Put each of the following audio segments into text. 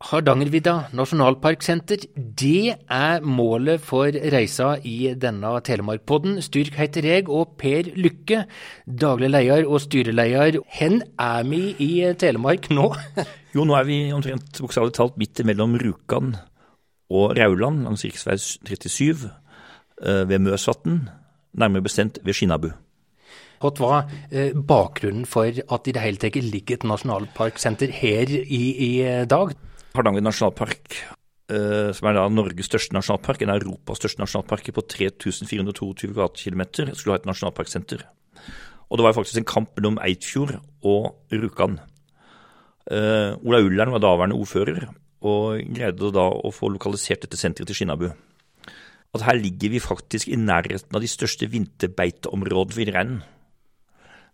Hardangervidda nasjonalparksenter, det er målet for reisa i denne Telemarkpodden. Styrk heter jeg, og Per Lykke, daglig leder og styreleder. Hen er vi i Telemark nå? jo, nå er vi omtrent bokstavelig talt midt mellom Rjukan og Rauland langs rv. 37 eh, ved Møsvatn, nærmere bestemt ved Skinnabu. Hva var eh, bakgrunnen for at i det hele tatt ligger et nasjonalparksenter her i, i dag? Hardanger nasjonalpark, eh, som er da Norges største nasjonalpark, en av Europas største nasjonalparker på 3422 km2, skulle ha et nasjonalparksenter. Og det var faktisk en kamp mellom Eidfjord og Rjukan. Uh, Ola Ullern var daværende ordfører, og greide da å få lokalisert dette senteret til Skinnabu. At her ligger vi faktisk i nærheten av de største vinterbeiteområdene for villreinen.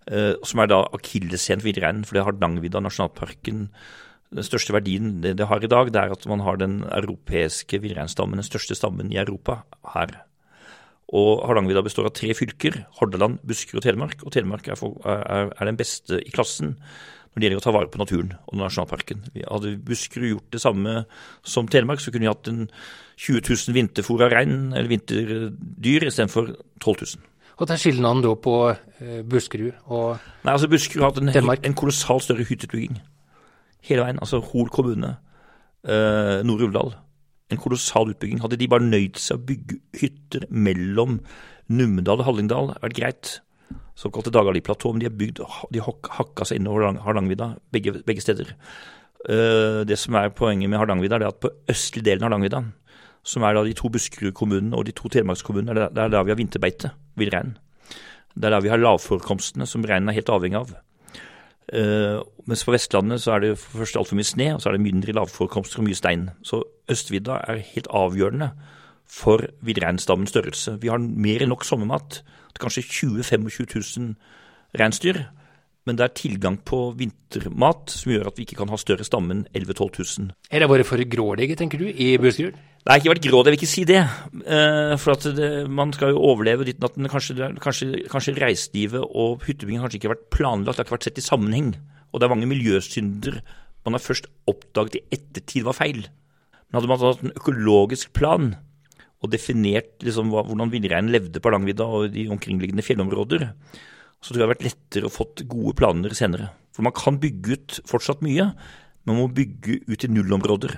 Uh, som er da akilleshælen for villreinen, for det er Hardangervidda nasjonalparken den største verdien det, det, har i dag, det er at man har den europeiske villreinstammen, den største stammen i Europa, her. Og Hardangervidda består av tre fylker, Hordaland, Buskerud og Telemark. Og Telemark er, for, er, er, den beste i klassen når det gjelder å ta vare på naturen og nasjonalparken. Hadde Buskerud gjort det samme som Telemark, så kunne vi hatt en 20 000 vinterfòra rein, eller vinterdyr, istedenfor 12 000. Hva er skillnaden da på eh, Buskerud og Nei, altså Buskerud har hatt en, en kolossalt større hytteutbygging hele veien. Altså Hol kommune, eh, Nord-Uvdal. En kolossal utbygging. Hadde de bare nøyd seg å bygge hytter mellom Numedal og Hallingdal, vært greit. Såkalte Dagali-platå. Men de har bygd, de hakka seg innover Hardangervidda, begge, begge steder. Eh, det som er poenget med Hardangervidda, er at på østlig delen av Hardangervidda, som er da de to Buskerud-kommunene og de to Telemarkskommunene, det er der vi har vinterbeite, villrein. Det er der vi har lavforekomstene som reinen er helt avhengig av. Uh, mens på Vestlandet så er det for først altfor mye sne, og så er det mindre lavforekomster og mye stein. Så Østvidda er helt avgjørende for villreinstammens størrelse. Vi har mer enn nok sommermat til kanskje 20 000-25 000 reinsdyr. Men det er tilgang på vintermat som gjør at vi ikke kan ha større stamme enn 11 000-12 000. Er det bare for grådige, tenker du, i Buskerud? Det har ikke vært grådig, jeg vil ikke si det. Uh, for det, man skal jo overleve ditt natten. Kanskje, kanskje, kanskje reiselivet og hyttebyggingen kanskje ikke har vært planlagt, det har ikke vært sett i sammenheng. Og det er mange miljøsynder man har først oppdaget i ettertid var feil. Men hadde man hatt en økologisk plan og definert liksom, hvordan villreinen levde på Hardangervidda og de omkringliggende fjellområder, så tror jeg det har vært lettere å fått gode planer senere. For man kan bygge ut fortsatt mye, men man må bygge ut i nullområder.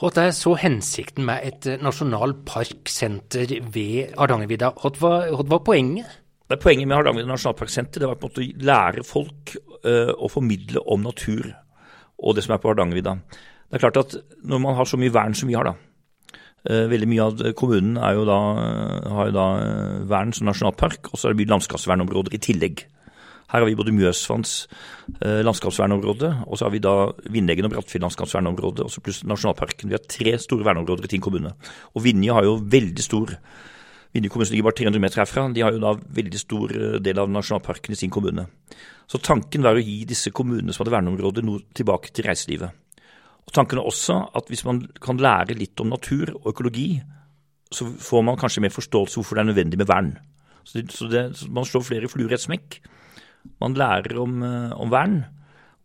Hva er så hensikten med et eh, nasjonalparksenter ved Hardangervidda? Hva var poenget? Det er poenget med Hardangervidda nasjonalparksenter det var på en måte å lære folk uh, å formidle om natur og det som er på Hardangervidda. Det er klart at når man har så mye vern som vi har, da. Uh, veldig mye av kommunen jo da, har jo da vern som nasjonalpark, og så er det mye landskapsvernområder i tillegg. Her har vi både Mjøsvanns eh, landskapsvernområde, og så har vi da Vindeggen og Brattfjell landskapsvernområde, og så pluss nasjonalparken. Vi har tre store verneområder i Tinn kommune. Og Vinje har jo veldig stor Vinje kommune ligger bare 300 meter herfra. De har jo da veldig stor eh, del av nasjonalparken i sin kommune. Så tanken var å gi disse kommunene som hadde verneområder, noe tilbake til reiselivet. Og Tanken er også at hvis man kan lære litt om natur og økologi, så får man kanskje mer forståelse hvorfor det er nødvendig med vern. Så, det, så, det, så Man slår flere fluer i et smekk. Man lærer om, eh, om, vern,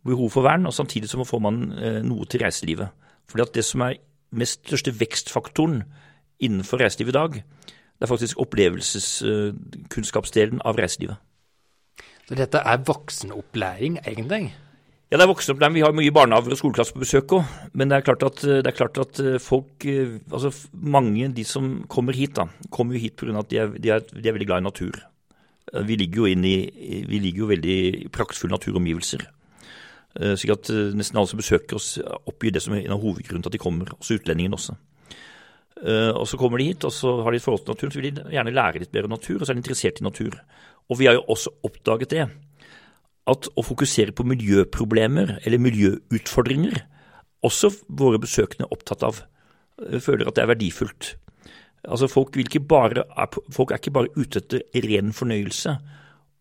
behov for vern, og samtidig så får man eh, noe til reiselivet. Fordi at det som er mest største vekstfaktoren innenfor reiselivet i dag, det er faktisk opplevelseskunnskapsdelen av reiselivet. Så dette er voksenopplæring, egentlig? Ja, det er voksne voksenopplæring. Vi har mye barnehager og skoleklasser på besøk òg. Men det er, at, det er klart at folk Altså mange de som kommer hit, da, kommer jo hit pga. at de er, de, er, de er veldig glad i natur. Eh, vi ligger jo, inn i, vi ligger jo veldig praktfulle naturomgivelser. Eh, slik at eh, nesten alle som besøker oss, oppgir det som en av hovedgrunnen til at de kommer. Også utlendingene også. Og Så kommer de hit, og så har de et forhold til naturen, så vil de gjerne lære litt mer om natur, og så er de interessert i natur. Og vi har jo også oppdaget det, at å fokusere på miljøproblemer eller miljøutfordringer, også våre besøkende er opptatt av. Føler at det er verdifullt. Altså folk, bare, folk, er ikke bare ute etter ren fornøyelse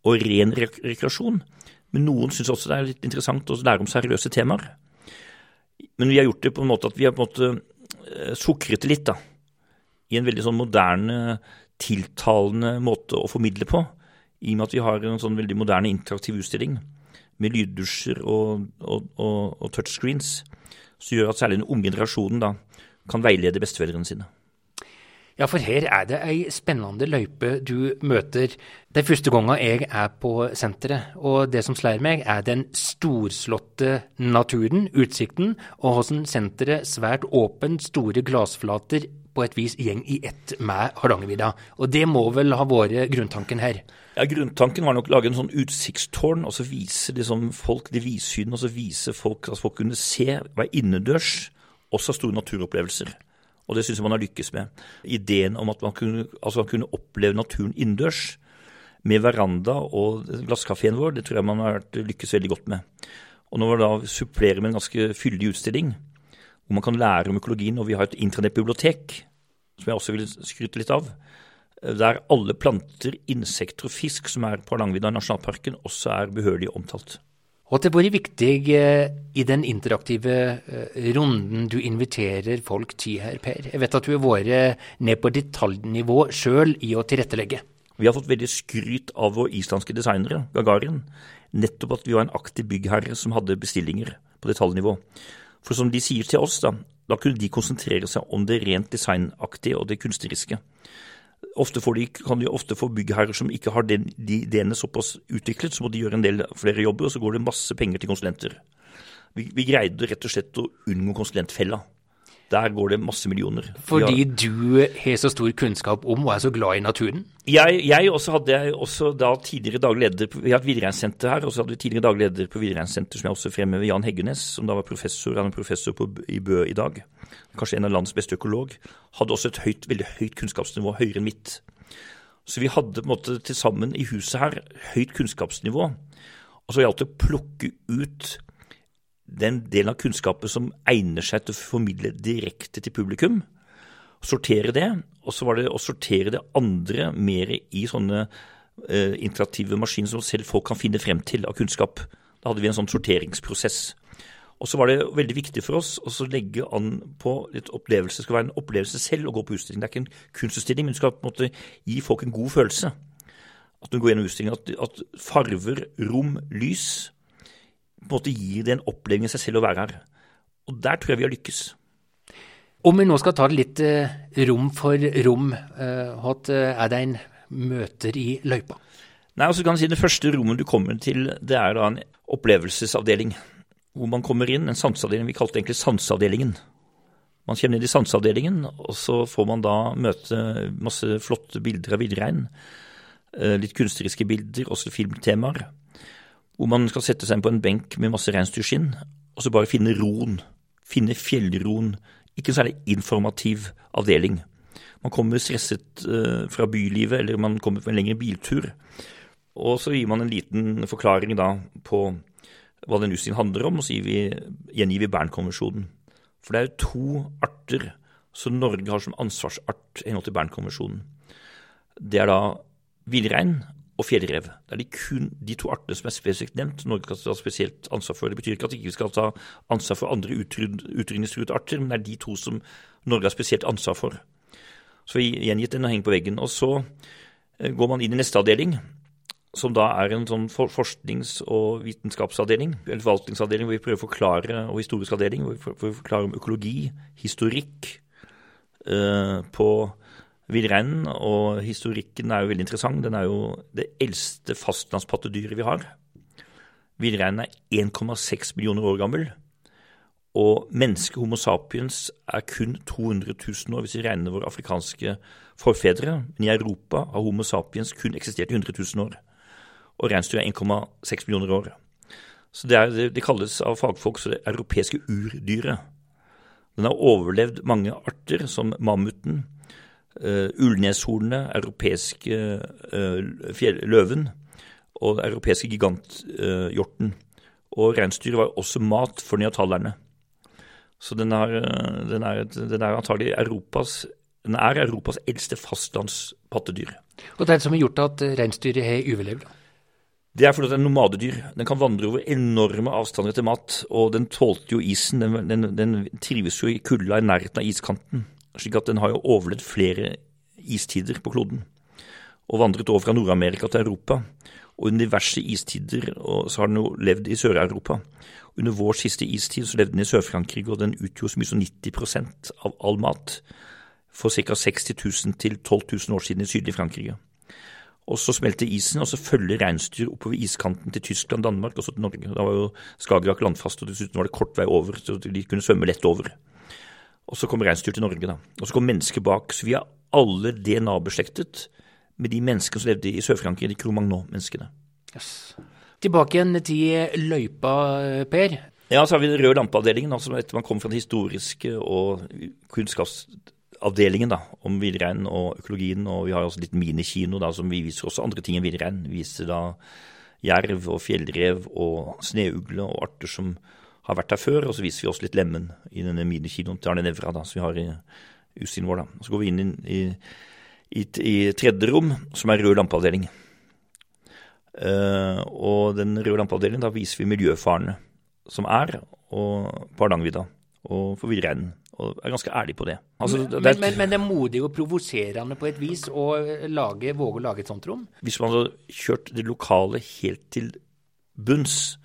og ren rekreasjon, men noen syns også det er litt interessant å lære om seriøse temaer. Men vi har gjort det på en måte at vi har på en måte eh, sukret det litt, da. I en veldig sånn moderne, tiltalende måte å formidle på. I og med at vi har en sånn veldig moderne interaktiv utstilling med lyddusjer og, og, og, og touchscreens, som gjør at særlig den unge generasjonen da kan veilede besteforeldrene sine. Ja, for her er det ei spennende løype du møter. Det er første gangen jeg er på senteret, og det som slår meg, er den storslåtte naturen, utsikten, og hvordan senteret svært åpent, store glassflater på et vis gjeng i ett med Hardangervidda. Og det må vel ha vært grunntanken her? Ja, Grunntanken var nok å lage en sånn utsiktstårn, og så vise liksom folk de vidsynet, og så vise folk at folk kunne se, være innendørs, også store naturopplevelser. Og det syns jeg man har lykkes med. Ideen om at man kunne, altså man kunne oppleve naturen innendørs, med veranda og glasskafeen vår, det tror jeg man har lykkes veldig godt med. Og når det da supplerer med en ganske fyldig utstilling, hvor man kan lære om økologien, og vi har et intranettbibliotek, som jeg også vil skryte litt av, der alle planter, insekter og fisk som er på Hardangervidda nasjonalparken, også er behørig omtalt. Og det har vært viktig eh, i den interaktive eh, runden du inviterer folk til her, Per. Jeg vet at du har vært ned på detaljnivå sjøl i å tilrettelegge. Vi har fått veldig skryt av våre islandske designere, Gagarin. Nettopp at vi var en aktiv byggherre som hadde bestillinger på detaljnivå. For som de sier til oss, da, da kunne de konsentrere seg om det rent designaktige og det kunstneriske. Ofte de, kan de ofte få byggherrer som ikke har den, de ideene såpass utviklet, så må de gjøre en del flere jobber, og så går det masse penger til konsulenter. Vi, vi greide rett og slett å unngå konsulentfella. Der går det masse millioner. Fordi har, du har så stor kunnskap om og er så glad i naturen? Jeg, jeg også hadde også da tidligere daglig leder på, Vi har et videregangssenter her, og så hadde vi tidligere daglig leder på videregangssenter som jeg også fremhever, Jan Heggenes, som da var professor, han er professor på, i Bø i dag. Kanskje en av landets beste økolog. Hadde også et høyt, veldig høyt kunnskapsnivå, høyere enn mitt. Så vi hadde på en måte til sammen i huset her høyt kunnskapsnivå. Og så gjaldt det å plukke ut den delen av kunnskapen som egner seg til å formidle direkte til publikum. Sortere det, og så var det å sortere det andre mer i sånne eh, interaktive maskiner som selv folk kan finne frem til av kunnskap. Da hadde vi en sånn sorteringsprosess. Og så var det veldig viktig for oss å legge an på litt opplevelse. Det skal være en opplevelse selv å gå på utstilling. Det er ikke en kunstutstilling, men du skal på en måte gi folk en god følelse. At du går gjennom utstillingen, at, at farver, rom, lys på en måte gir det en oppleving i seg selv å være her. Og der tror jeg vi har lykkes. Om vi nå skal ta det litt eh, rom for rom, eh, Hot, eh, er det en møter i løypa? Nei, altså kan jeg si Det første rommet du kommer til, det er da en opplevelsesavdeling. Hvor man kommer inn, en sanseavdeling. Vi kalte det egentlig sanseavdelingen. Man kommer inn i sanseavdelingen, og så får man da møte masse flotte bilder av villrein. Litt kunstneriske bilder, også filmtemaer hvor man skal sette seg på en benk med masse reinsdyrskinn, og så bare finne roen. Finne fjellroen. Ikke en særlig informativ avdeling. Man kommer stresset uh, fra bylivet, eller man kommer på en lengre biltur. Og så gir man en liten forklaring da på hva den utstillingen handler om, og så vi, gjengir vi Bernkonvensjonen. For det er jo to arter som Norge har som ansvarsart i henhold til Bernkonvensjonen. Det er da villrein og fjellrev. Det er de kun de to artene som er spesifikt nevnt. Norge skal ta spesielt ansvar for. Det betyr ikke at vi ikke skal ta ansvar for andre utrydningstruede arter, men det er de to som Norge har spesielt ansvar for. Så vi gjengitt den og hengt på veggen. Og så eh, går man inn i neste avdeling, som da er en sånn forsknings- og vitenskapsavdeling, eller forvaltningsavdeling, hvor vi prøver å forklare, og historisk avdeling, hvor vi prøver å forklare om økologi, historikk, eh, på Villreinen og historikken er jo veldig interessant. Den er jo det eldste fastlandspattedyret vi har. Villreinen er 1,6 millioner år gammel. Og mennesket Homo sapiens er kun 200 000 år, hvis vi regner våre afrikanske forfedre. Men i Europa har Homo sapiens kun eksistert i 100 000 år. Og reinsdyr er 1,6 millioner år. Så det, er, det, kalles av fagfolk så det europeiske urdyret. Den har overlevd mange arter, som mammuten, uh, ullneshornet, europeiske uh, løven og europeiske giganthjorten. Uh, og reinsdyr var også mat for neandertalerne. Så den er, den er, den er antagelig Europas, den er Europas eldste fastlandspattedyr. Og det er det som har gjort at reinsdyret har overlevd? Det er fordi det er nomadedyr. Den kan vandre over enorme avstander til mat. Og den tålte jo isen. Den, den, den trives jo i kulda i nærheten av iskanten slik at den har jo overlevd flere istider på kloden. Og vandret over fra Nord-Amerika til Europa. Og under diverse istider så har den jo levd i Sør-Europa. Under vår siste istid så levde den i Sør-Frankrike, og den utgjorde så mye som 90% av all mat. For ca. 60 000 til 12 000 år siden i sydlige Frankrike. Og så smelter isen, og så følger reinsdyr oppover iskanten til Tyskland, Danmark og så til Norge. Da var jo Skagerrak landfast, og dessuten var det kort vei over, så de kunne svømme lett over. Og så kom reinsdyr til Norge, da. Og så kom mennesker bak. Så vi er alle DNA-beslektet med de menneskene som levde i Sør-Frankrike, de Cromagnon-menneskene. Yes. Tilbake igjen til løypa, Per. Ja, så har vi den røde lampeavdelingen, altså etter man kommer fra den historiske og kunnskapsavdelingen da, om villreinen og økologien. Og vi har også litt minikino da, som vi viser også andre ting enn villrein. Vi viser da jerv og fjellrev og sneugle og arter som har vært her før. Og så viser vi oss litt Lemmen i denne minikinoen til Arne Nevra da, som vi har i utstillingen vår. da. Så går vi inn i i, i tredje rom, som er rød lampeavdeling. Uh, og den røde lampeavdelingen, da viser vi miljøfarene som er og på Hardangervidda og for villreinen. Og er ganske ærlig på det. Altså, men, det er, men, men, det er modig og provoserende på et vis å lage, våge å lage et sånt rom? Hvis man hadde kjørt det lokale helt til bunns,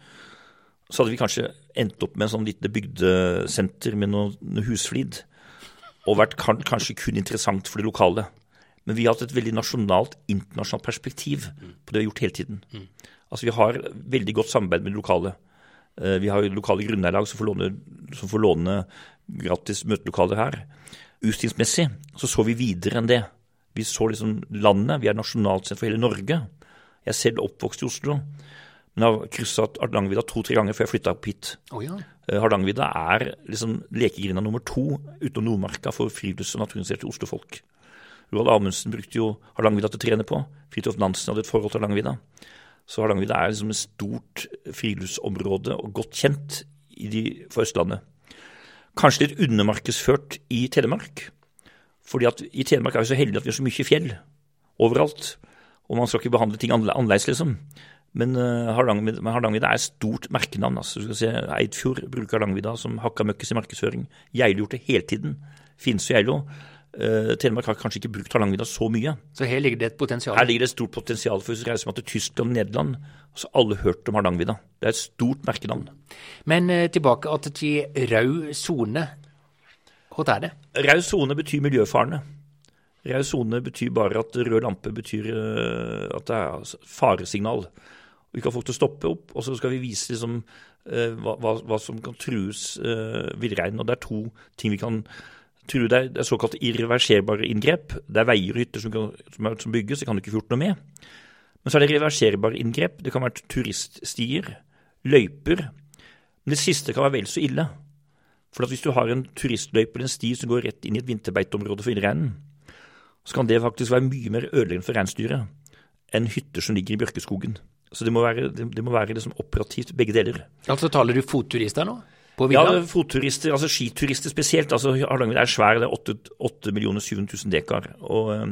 så hadde vi kanskje endt opp med en sånn lite bygdesenter med noe, husflid. Og vært kanskje kun interessant for det lokale. Men vi har hatt et veldig nasjonalt, internasjonalt perspektiv på det vi har gjort hele tiden. Altså Vi har veldig godt samarbeid med det lokale. Eh, vi har lokale grunneierlag som, som, får låne gratis møtelokaler her. Utstillingsmessig så så vi videre enn det. Vi så liksom landet. Vi er nasjonalt sett for hele Norge. Jeg er selv oppvokst i Oslo, men jeg har kryssa Hardangervidda to-tre ganger før jeg flytta opp hit. Oh, ja. Eh, Hardangervidda er liksom lekegrinda nummer to utenom Nordmarka for frilufts- og naturinteresserte Oslo-folk. Roald Amundsen brukte jo Hardangervidda til å trene på. Fridtjof Nansen hadde et forhold til Hardangervidda. Så Hardangervidda er liksom et stort friluftsområde og godt kjent de, for Østlandet. Kanskje litt undermarkedsført i Telemark. Fordi at i Telemark er vi så heldige at vi har så mye fjell overalt. Og man skal ikke behandle ting annerledes, liksom. Men uh, Hardangervidda er et stort merkenavn. altså. Se Eidfjord bruker Hardangervidda som hakka møkkes i markedsføring. Geilo gjort det hele tiden. Finse og Geilo. Uh, Telemark har kanskje ikke brukt Hardangervidda så mye. Så her ligger det et potensial? Her ligger det et stort potensial. for Hvis du reiser til Tyskland og Nederland, så har alle hørt om Hardangervidda. Det er et stort merkenavn. Men uh, tilbake til rød sone. Hva er det? Rød sone betyr miljøfarende. Rød sone betyr bare at rød lampe betyr uh, at det er faresignal. Vi kan få folk til å stoppe opp, og så skal vi vise liksom, hva, hva, hva, som kan trues uh, villreinen. Og det er to ting vi kan true. det er, det er såkalt irreverserbare inngrep. Det er veier og hytter som, som, som, bygges, det kan du ikke få gjort noe med. Men så er det reverserbare inngrep. Det kan være turiststier, løyper. Men det siste kan være vel så ille. For hvis du har en turistløype eller en sti som går rett inn i et vinterbeiteområde for villreinen, så kan det faktisk være mye mer ødeleggende for reinsdyret enn hytter som ligger i bjørkeskogen. Så det må være, det, må være liksom operativt begge deler. Altså Taler du fotturister nå? Ja, fotturister, altså skiturister spesielt. altså Hardanger er svær, det er 8, 8 700 000 dekar. og eh,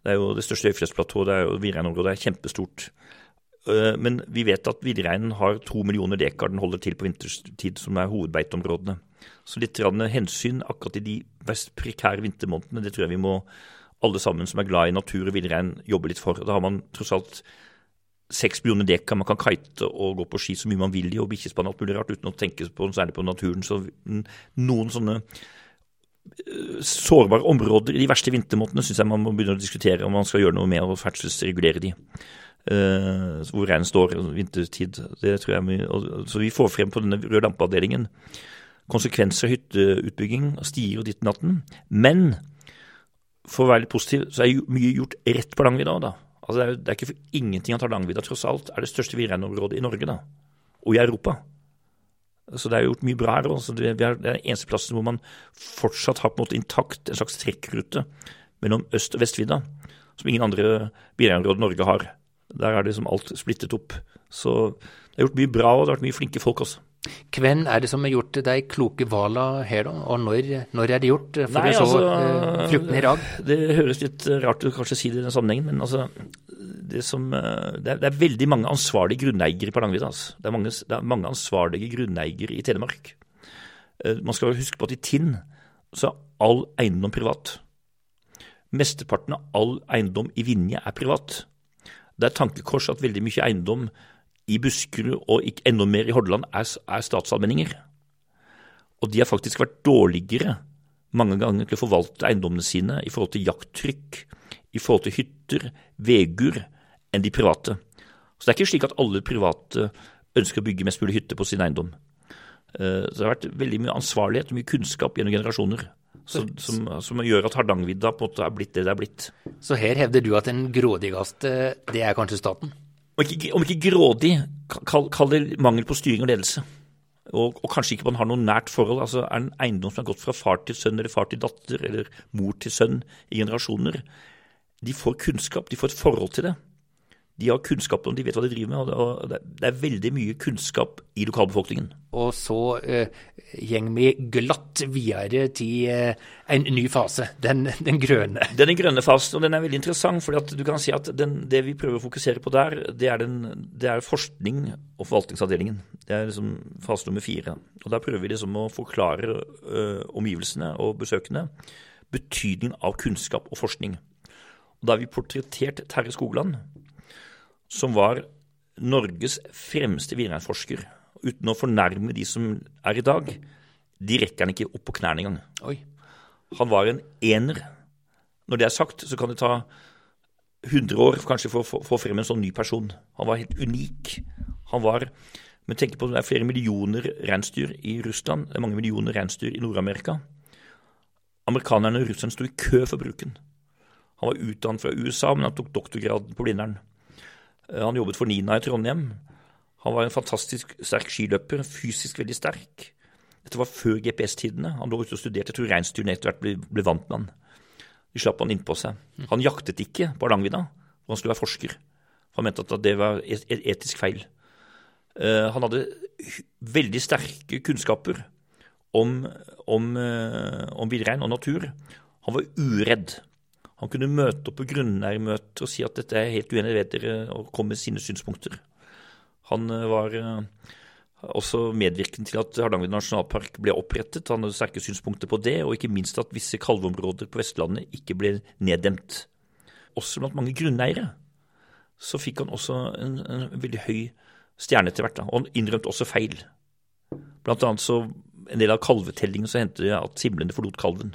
Det er jo det største høyfjellsplatået, det er jo villreinområdet, er kjempestort. Eh, men vi vet at villreinen har to millioner dekar den holder til på vinterstid, som er hovedbeiteområdene. Så litt hensyn akkurat i de mest prekære vintermånedene, det tror jeg vi må alle sammen som er glad i natur og villrein, jobbe litt for. Da har man tross alt seks millioner dekar man kan kite og gå på ski så mye man vil i, og bikkjespann og alt mulig rart, uten å tenke på særlig på naturen. Så noen sånne eh, sårbare områder i de verste vintermåtene syns jeg man må begynne å diskutere om man skal gjøre noe med å ferdselsregulere de. Uh, hvor reinen står vintertid. Det tror jeg mye, Så vi får frem på denne røde lampeavdelingen konsekvenser av hytteutbygging, stier og ditt natten. Men for å være litt positiv, så er mye gjort rett på Langvidda da. Altså det, er, det er ikke for ingenting at Hardangervidda tross alt er det største villreinområdet i Norge, da. Og i Europa. Så det er gjort mye bra her. Også. Det er den eneste plassen hvor man fortsatt har på en måte intakt en slags trekkrute mellom øst- og vestvidda, som ingen andre villreinområder Norge har. Der er det liksom alt splittet opp. Så det er gjort mye bra, og det har vært mye flinke folk også. Hvem er det som har gjort de kloke valene her, da? Og når, når er det gjort? For Nei, å så altså, uh, fruktene i rag? Det høres litt rart ut kanskje å si det i den sammenhengen, men altså det, som, uh, det, er, det, er, veldig mange ansvarlige grunneiere på Langvidda. Altså. Det, det, er mange ansvarlige grunneiere i Telemark. Uh, man skal huske på at i Tinn så er all eiendom privat. Mesteparten av all eiendom i Vinje er privat. Det er et tankekors at veldig mye eiendom i Buskerud og ikke enda mer i Hordaland er, er statsallmenninger. Og de har faktisk vært dårligere mange ganger til å forvalte eiendommene sine i forhold til jakttrykk, i forhold til hytter, vegur, enn de private. Så det er ikke slik at alle private ønsker å bygge mest mulig hytte på sin eiendom. Eh, så det har vært veldig mye ansvarlighet og mye kunnskap gjennom generasjoner. Som, som, som, gjør at Hardangervidda på en måte er blitt det det er blitt. Så her hevder du at den grådigste, det er kanskje staten? Om ikke, om ikke grådig, kall, kall, det mangel på styring og ledelse. Og, og, kanskje ikke man har noe nært forhold. altså Er en eiendom som har gått fra far til sønn eller far til datter eller mor til sønn i generasjoner, de får kunnskap, de får et forhold til det de har kunnskap om de vet hva de driver med. og Det er veldig mye kunnskap i lokalbefolkningen. Og så uh, gjeng vi glatt videre til uh, en ny fase, den, den, grønne. Den grønne fasen, og den er veldig interessant. for du kan si at den, Det vi prøver å fokusere på der, det er, den, det er forskning og forvaltningsavdelingen. Det er liksom fase nummer fire. Og Der prøver vi liksom å forklare uh, omgivelsene og besøkende betydningen av kunnskap og forskning. Og Da har vi portrettert Terje Skogland som var Norges fremste villreinforsker. Uten å fornærme de som er i dag, de rekker han ikke opp på knærne engang. Han var en ener. Når det er sagt, så kan det ta 100 år kanskje for å få frem en sånn ny person. Han var helt unik. Han var Men tenk på det er flere millioner reinsdyr i Russland. Det er mange millioner reinsdyr i Nord-Amerika. Amerikanerne og russerne sto i kø for bruken. Han var utdannet fra USA, men han tok doktorgrad på Blindern. Eh, han jobbet for Nina i Trondheim. Han var en fantastisk sterk skiløper, fysisk veldig sterk. Dette var før GPS-tidene. Han lå ute og studerte. Jeg tror reinsdyrene etter hvert ble, ble, vant med han. De slapp han innpå seg. Han jaktet ikke på Hardangervidda, hvor han skulle være forsker. Han mente at det var et etisk feil. Uh, han hadde veldig sterke kunnskaper om, om, uh, om villrein og natur. Han var uredd. Han kunne møte opp på grunneiermøter og si at dette er helt uenig ved dere, og komme med sine synspunkter. Han eh, var eh, også medvirkende til at Hardanger nasjonalpark ble opprettet. Han hadde sterke synspunkter på det, og ikke minst at visse kalveområder på Vestlandet ikke ble neddemt. Også blant mange grunneiere så fikk han også en, en veldig høy stjerne etter hvert, da, og han innrømte også feil. Blant annet så en del av kalvetellingen så hendte det at simlene forlot kalven.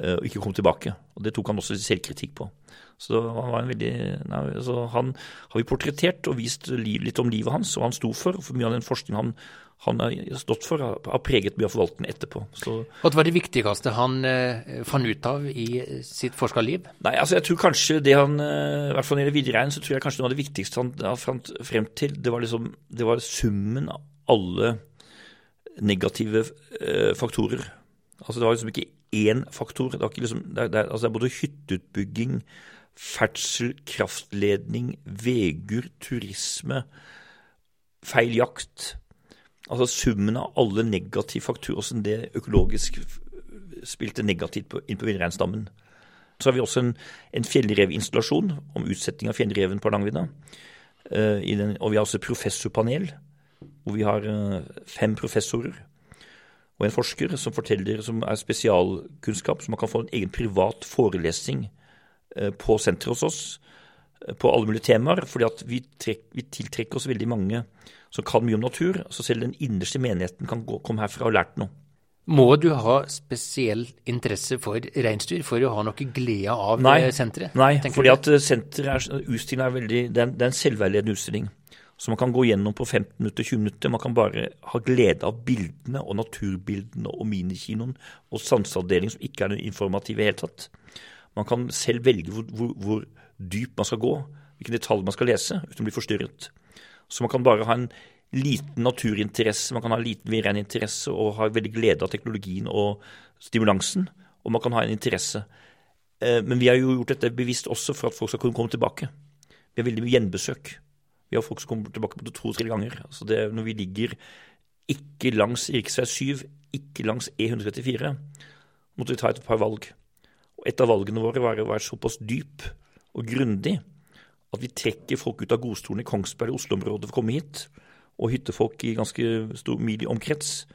Eh, og ikke kom tilbake. Og Det tok han også selvkritikk på. Så han var en veldig, nei, så han har vi portrettert og vist litt om livet hans, og han sto for. For mye av den forskningen han, han har stått for, har preget mye av forvaltningen etterpå. Så, og Hva var det viktigste han eh, fant ut av i sitt forskerliv? Nei, altså jeg tror kanskje det han, eh, i hvert fall når det gjelder villrein, så tror jeg kanskje noe av det viktigste han fant frem til, det var, liksom, det var summen av alle negative eh, faktorer. Altså Det var liksom ikke én faktor. Det liksom, det, er, det, altså det er, både hytteutbygging, ferdsel, kraftledning, vegur, turisme, feil jakt. Altså summen av alle negative faktorer som det økologisk spilte negativt på, inn på villreinstammen. Så har vi også en, en fjellrevinstallasjon om utsetting av fjellreven på Hardangervidda. Uh, og vi har også professorpanel, hvor vi har uh, fem professorer og en forsker som forteller som er spesialkunnskap, så man kan få en egen privat forelesning eh, på senteret hos oss eh, på alle mulige temaer. fordi at vi, trek, vi, tiltrekker oss veldig mange som kan mye om natur. Så selv den innerste menigheten kan gå, komme herfra og lært noe. Må du ha spesiell interesse for reinsdyr for å ha noe glede av nei, senteret? Nei, fordi at senteret er, er veldig, det er, det er en selvveiledende utstilling som man kan gå gjennom på 15 minutter, 20 minutter. Man kan bare ha glede av bildene og naturbildene og minikinoen og sanseavdelingen som ikke er informative i det hele tatt. Man kan selv velge hvor, hvor, hvor dypt man skal gå, hvilke detaljer man skal lese, uten å bli forstyrret. Så man kan bare ha en liten naturinteresse, man kan ha en liten interesse og ha veldig glede av teknologien og stimulansen, og man kan ha en interesse. Eh, men vi har jo gjort dette bevisst også for at folk skal kunne komme tilbake. Vi har veldig mye gjenbesøk. Vi har folk som kommer tilbake på det to-tre ganger. Så det, når vi ligger ikke langs rv. 7, ikke langs E134, måtte vi ta et par valg. Og Et av valgene våre var å være såpass dyp og grundig at vi trekker folk ut av godstolen i Kongsberg og Oslo-området for å komme hit, og hyttefolk i ganske stor mil omkrets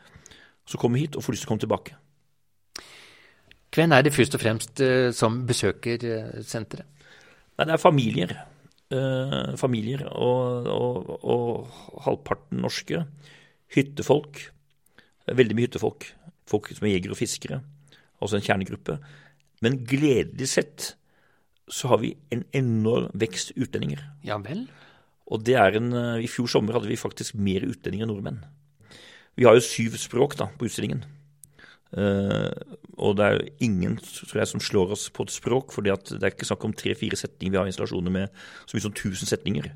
som kommer hit og får lyst til å komme tilbake. Hvem er det først og fremst eh, som besøker eh, senteret? Nei, Det er familier eh, familier, og, og, og halvparten norske. Hyttefolk. Veldig mye hyttefolk. Folk som er jegere og fiskere. Altså en kjernegruppe. Men gledelig sett så har vi en enorm vekst utlendinger. Ja vel? Og det er en, eh, I fjor sommer hadde vi faktisk mer utlendinger enn nordmenn. Vi har jo syv språk da, på utstillingen. Uh, og det er jo ingen tror jeg, som slår oss på et språk, for det er ikke snakk om tre-fire setninger. Vi har installasjoner med så mye som 1000 setninger.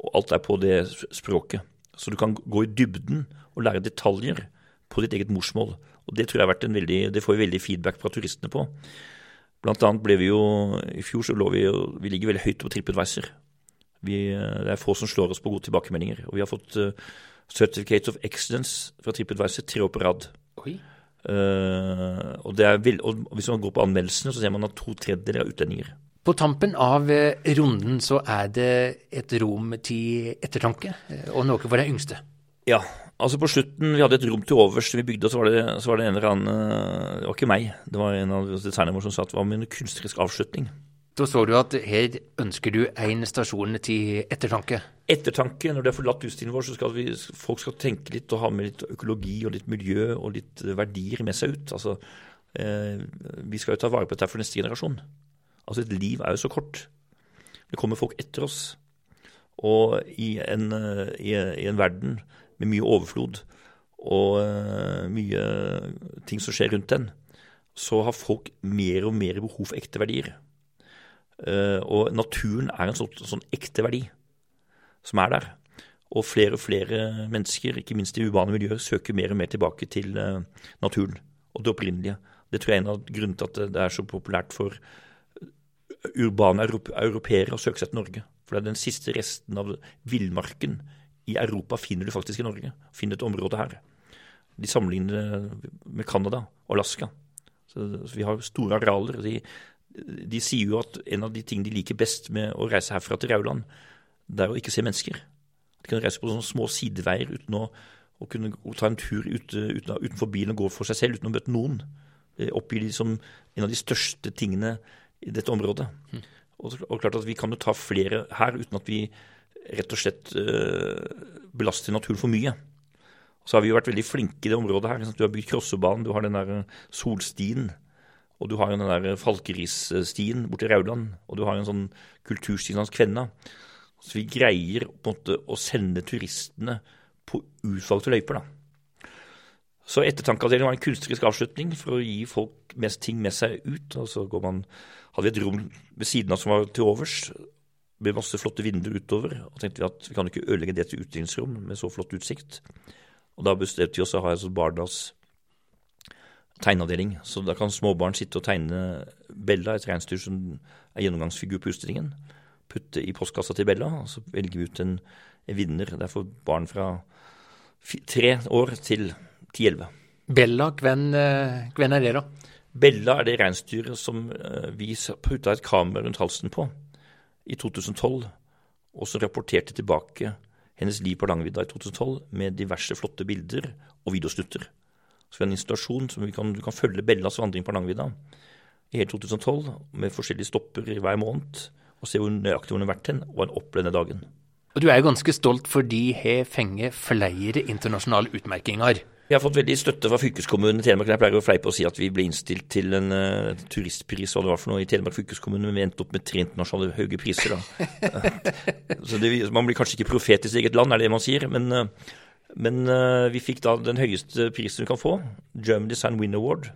Og alt er på det språket. Så du kan gå i dybden og lære detaljer på ditt eget morsmål. Og Det tror jeg har vært en veldig, det får vi veldig feedback fra turistene på. Blant annet ble vi jo I fjor så lå vi jo Vi ligger veldig høyt på TripAdvisor. Vi, det er få som slår oss på gode tilbakemeldinger. Og vi har fått uh, Certificate of Excellence fra TripAdvisor tre år på rad. Oi. Uh, og, vild, og, Hvis man går på anmeldelsene, så ser man at to tredjedeler er utlendinger. På tampen av eh, runden så er det et rom til ettertanke, eh, og noe for de yngste. Ja, altså på slutten, vi hadde et rom til overs vi bygde, og så var det, så var det en eller annen Det var ikke meg, det var en av designerne våre som sa at det var med en kunstnerisk avslutning. Da så du at her ønsker du en stasjon til ettertanke? Ettertanke. Når de har forlatt utstillingen vår, så skal vi, folk skal tenke litt og ha med litt økologi og litt miljø og litt verdier med seg ut. Altså, eh, vi skal jo ta vare på dette for neste generasjon. Altså, et liv er jo så kort. Det kommer folk etter oss. Og i en, eh, i, i en verden med mye overflod og uh, mye ting som skjer rundt den, så har folk mer og mer behov for ekte verdier. Eh, og naturen er en sånn, sånn, ekte verdi som er der. Og flere og flere mennesker, ikke minst i urbane miljøer, søker mer og mer tilbake til eh, naturen og det opprinnelige. Det tror jeg er en av grunnene til at det er så populært for urbane europeere å søke seg til Norge. For det er den siste resten av villmarken i Europa finner du faktisk i Norge. Finner et område her. De sammenligner med Canada og Alaska. Så, vi har store arealer. De, de sier jo at en av de tingene de liker best med å reise herfra til Rauland, det er å ikke se mennesker. De kan reise på sånne små sideveier uten å, å kunne ta en tur ut, uten, utenfor bilen og gå for seg selv uten å møte noen. Det oppgir de som en av de største tingene i dette området. Mm. Og, og, klart at Vi kan jo ta flere her uten at vi rett og slett øh, belaster naturen for mye. Så har vi jo vært veldig flinke i det området her. Du har bygd Krossebanen, du har den der solstien og du har jo den der Falkerisstien borti Rauland, og du har jo en sånn kulturstien hans Kvenna. Så vi greier på en måte å sende turistene på utvalgte løyper, da. Så ettertankeavdelingen var en kunstnerisk avslutning for å gi folk mest ting med seg ut. Og så man, hadde vi et rom ved siden av som var til overs, med masse flotte vinduer utover. Og tenkte vi at vi kan ikke ødelegge det til utstillingsrom med så flott utsikt. Og da bestemte vi oss å ha et sånt Bardas tegneavdeling. Så da kan småbarn sitte og tegne Bella, et reinsdyr som er gjennomgangsfigur på utstillingen. Putte i postkassa til Bella, og så velger vi ut en, en vinner. Det er for barn fra tre år til ti-elleve. Bella, eh, hvem, er det, da? Bella er det reinsdyret som eh, vi putta et kamera rundt halsen på i 2012, og som rapporterte tilbake hennes liv på Langvidda i 2012 med diverse flotte bilder og videosnutter. Så vi har en installasjon som vi kan, du kan følge Bellas vandring på Hardangervidda i hele 2012 med forskjellige stopper i hver måned og se hvor nøyaktig hun har vært hen, og en opplevende dagen. Og Du er jo ganske stolt fordi har fenget flere internasjonale utmerkinger. Vi har fått veldig støtte fra fylkeskommunen i Telemark. Jeg pleier å fleipe og si at vi ble innstilt til en uh, turistpris hva det var for noe i Telemark fylkeskommune, men vi endte opp med tre internasjonale høye priser. da. Så det, Man blir kanskje ikke profet i sitt eget land, er det man sier. men... Uh, men uh, vi fikk da den høyeste prisen vi kan få, German Design Win Award,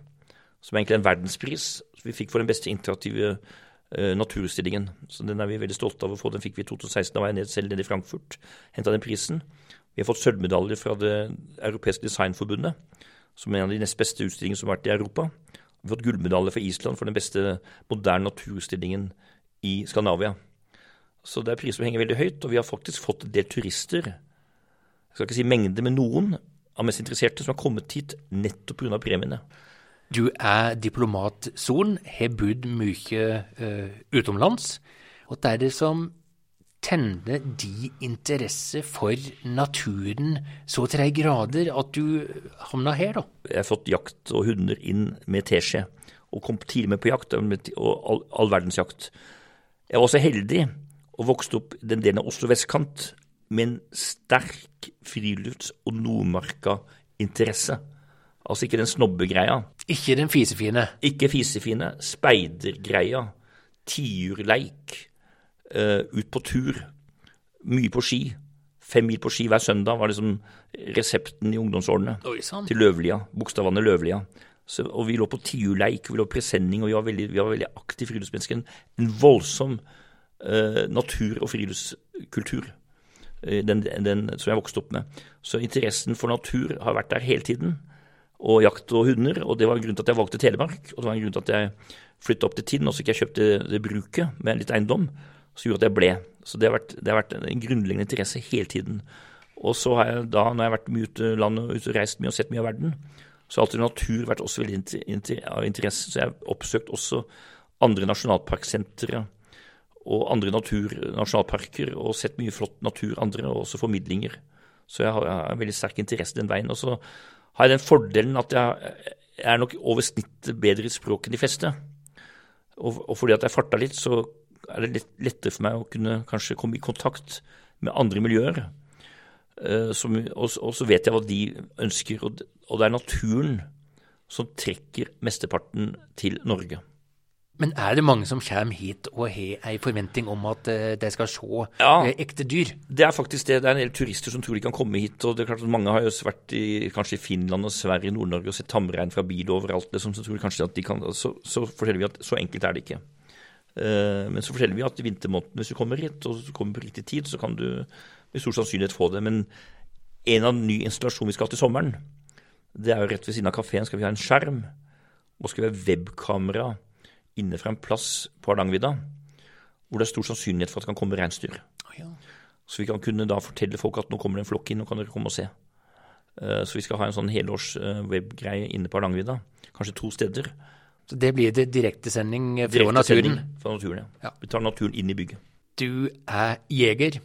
som er egentlig en verdenspris vi fikk for den beste interaktive uh, naturutstillingen. Så den er vi veldig stolte av å få. Den fikk vi i 2016. Da var jeg ned, selv nede i Frankfurt, henta den prisen. Vi har fått sølvmedaljer fra Det europeiske designforbundet, som er en av de nest beste utstillingene som har vært i Europa. Vi har fått gullmedalje fra Island for den beste moderne naturutstillingen i Skandinavia. Så det er priser som henger veldig høyt, og vi har faktisk fått en del turister jeg skal ikke si mengde, men noen av mest interesserte som har kommet hit nettopp pga. premiene. Du er diplomat, Son, har bodd mye uh, utenlands. Og det er det som tenner de interesse for naturen så til de grader at du havna her, da? Jeg har fått jakt og hunder inn med teskje, og kom tidlig med på jakt, og all, all verdens jakt. Jeg var også heldig og vokste opp den delen av Oslo vestkant med en sterk frilufts- og nordmarka-interesse. Altså ikke den snobbegreia. Ikke den fisefine. Ikke fisefine. Speidergreia. Tiurleik. Uh, ut på tur. Mye på ski. Fem mil på ski hver søndag var liksom resepten i ungdomsårene. Oi, sant. Til Løvlia. Bokstavene Løvlia. Så, og vi lå på tiurleik, vi lå på presenning, og vi var veldig, vi var veldig aktive friluftsmennesker. En voldsom uh, natur- og friluftskultur. Uh, den, den, som jeg vokste opp med. Så interessen for natur har vært der hele tiden og jakt og hunder. Og det var en grunn til at jeg valgte Telemark. Og det var en grunn til at jeg flytta opp til Tinn, og så ikke jeg kjøpte det, bruket med litt eiendom. Som gjorde at jeg ble. Så det har, vært, det har vært en grunnleggende interesse hele tiden. Og så har jeg da, når jeg har vært mye ute i landet og reist mye og sett mye av verden, så har alltid natur vært også veldig av interesse. Så jeg har oppsøkt også andre nasjonalparksentre og andre natur, nasjonalparker og sett mye flott natur andre, og også formidlinger. Så jeg har, jeg har en veldig sterk interesse den veien. Og så har jeg den fordelen at jeg, jeg er nok over snittet bedre i språk enn de fleste. Og, og, fordi at jeg farta litt, så er det lett, lettere for meg å kunne kanskje komme i kontakt med andre miljøer. Uh, som, og, og, så vet jeg hva de ønsker, og, og det er naturen som trekker mesteparten til Norge. Men er det mange som kommer hit og har ei forventning om at uh, de skal se ja, uh, ekte dyr? Det er faktisk det. Det er en del turister som tror de kan komme hit. og det er klart at Mange har jo vært i kanskje i Finland og Sverige, Nord-Norge og sett tamrein fra bil overalt. Liksom, så tror kanskje at de kan, så, så, forteller vi at så enkelt er det ikke. Uh, men så forteller vi at i vintermånedene, hvis du kommer hit og kommer på riktig tid, så kan du med stor sannsynlighet få det. Men en av ny installasjon vi skal ha til sommeren, det er jo rett ved siden av kafeen skal vi ha en skjerm. Og skal vi ha webkamera inne fra en plass på Hardangervidda hvor det er stor sannsynlighet for at det kan komme reinsdyr. Oh, ja. Så vi kan kunne da fortelle folk at nå kommer det en flokk inn, nå kan dere komme og se. Uh, så vi skal ha en sånn helårs uh, webgreie inne på Hardangervidda. Kanskje to steder. Så det blir det direktesending fra Direkte naturen? Fra naturen, ja. Ja. Vi tar naturen inn i bygget. Du er jeger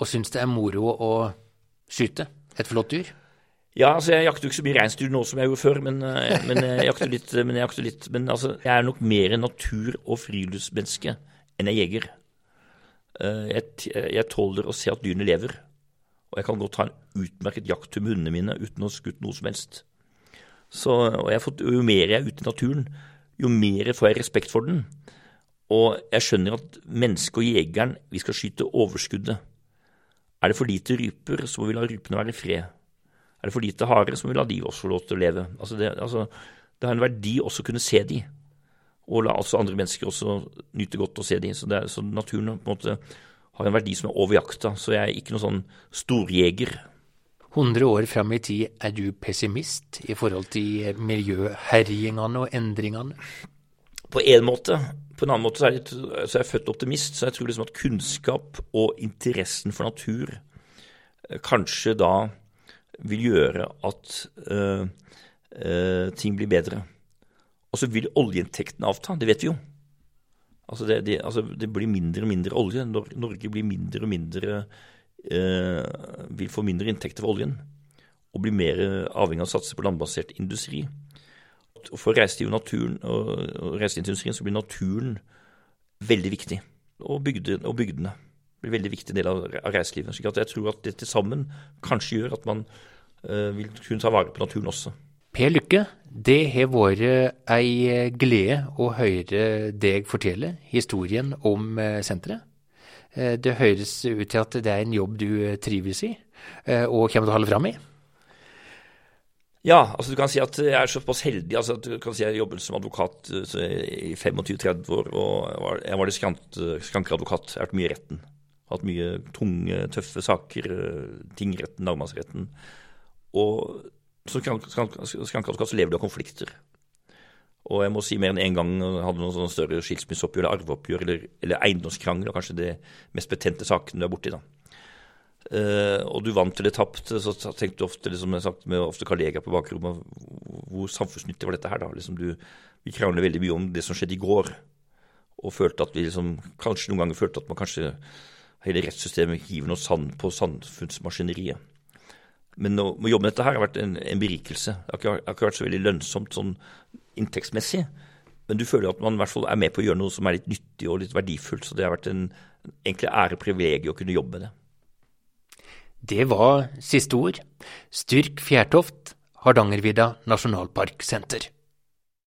og syns det er moro å skyte et flott dyr? Ja, altså jeg jakter jo ikke så mye reinsdyr nå som jeg gjorde før, men, eh, men jeg jakter litt. Men, jeg, jakter litt, men altså, jeg er nok mer natur- og friluftsmenneske enn jeg jeger. Eh, Jeg, jeg tåler å se at dyrene lever, og jeg kan godt ha en utmerket jakttur med hundene mine uten å ha skutt noe som helst. Så, fått, Jo mer jeg er ute i naturen, jo mer får jeg respekt for den. Og jeg skjønner at mennesket og jegeren, vi skal skyte overskuddet. Er det for lite ryper, så må vi la rypene være i fred. Er det for lite harer, så må vi la de også få lov til å leve. Altså det, altså, det, har en verdi også å kunne se de, og la altså andre mennesker også nyte godt å se de. Så, det, så naturen på en måte har en verdi som er over jakta. Så jeg er ikke noen sånn storjeger. 100 år fram i tid, er du pessimist i forhold til miljøherjingene og endringene? På en måte. På en annen måte så er, jeg, så er jeg født optimist, så jeg tror liksom at kunnskap og interessen for natur kanskje da vil gjøre at uh, uh, ting blir bedre. Og så vil oljeinntektene avta, det vet vi jo. Altså det, det, altså det, blir mindre og mindre olje. Norge blir mindre og mindre uh, Vil få mindre inntekter for oljen. Og blir mer avhengig av å satse på landbasert industri. For reiselivet og naturen og, og reiselivsindustrien så blir naturen veldig viktig. Og, bygde, og bygdene blir en veldig viktig del av, reiselivet. Så jeg tror at det til sammen kanskje gjør at man uh, vil kunne ta vare på naturen også. Per Lykke, det har vært ei glede å høre deg fortelle historien om uh, senteret. Uh, det høres ut til at det er en jobb du trives i, og kommer til å holde fram i. Ja, altså du kan si at jeg er såpass heldig. altså at du kan si Jeg jobbet som advokat i 25-30 år. og Jeg var det skrankeadvokat. Jeg har vært mye i retten. Hatt mye tunge, tøffe saker. Tingretten, lagmannsretten. Og som skrankeadvokat så lever du av konflikter. Og jeg må si mer enn én en gang hadde noen sånne større skilsmisseoppgjør eller arveoppgjør eller, eller eiendomskrangel, og kanskje det mest betente saken du er borti da. Uh, og du vant eller tapte, så tenkte du ofte, liksom, jeg sagt med ofte kollegaer på bakrommet, hvor samfunnsnyttig var dette her, da? Liksom du, vi krangler veldig mye om det som skjedde i går, og følte at vi liksom, kanskje noen ganger følte at man kanskje hele rettssystemet hiver noe sand på samfunnsmaskineriet. Men å, jobbe med dette her har vært en, en berikelse. Det har, ikke, det har ikke vært så veldig lønnsomt sånn inntektsmessig. Men du føler at man i hvert fall er med på å gjøre noe som er litt nyttig og litt verdifullt. Så det har vært en egentlig ære og privilegium å kunne jobbe med det. Det var siste ord. Styrk Fjærtoft, Hardangervidda nasjonalparksenter.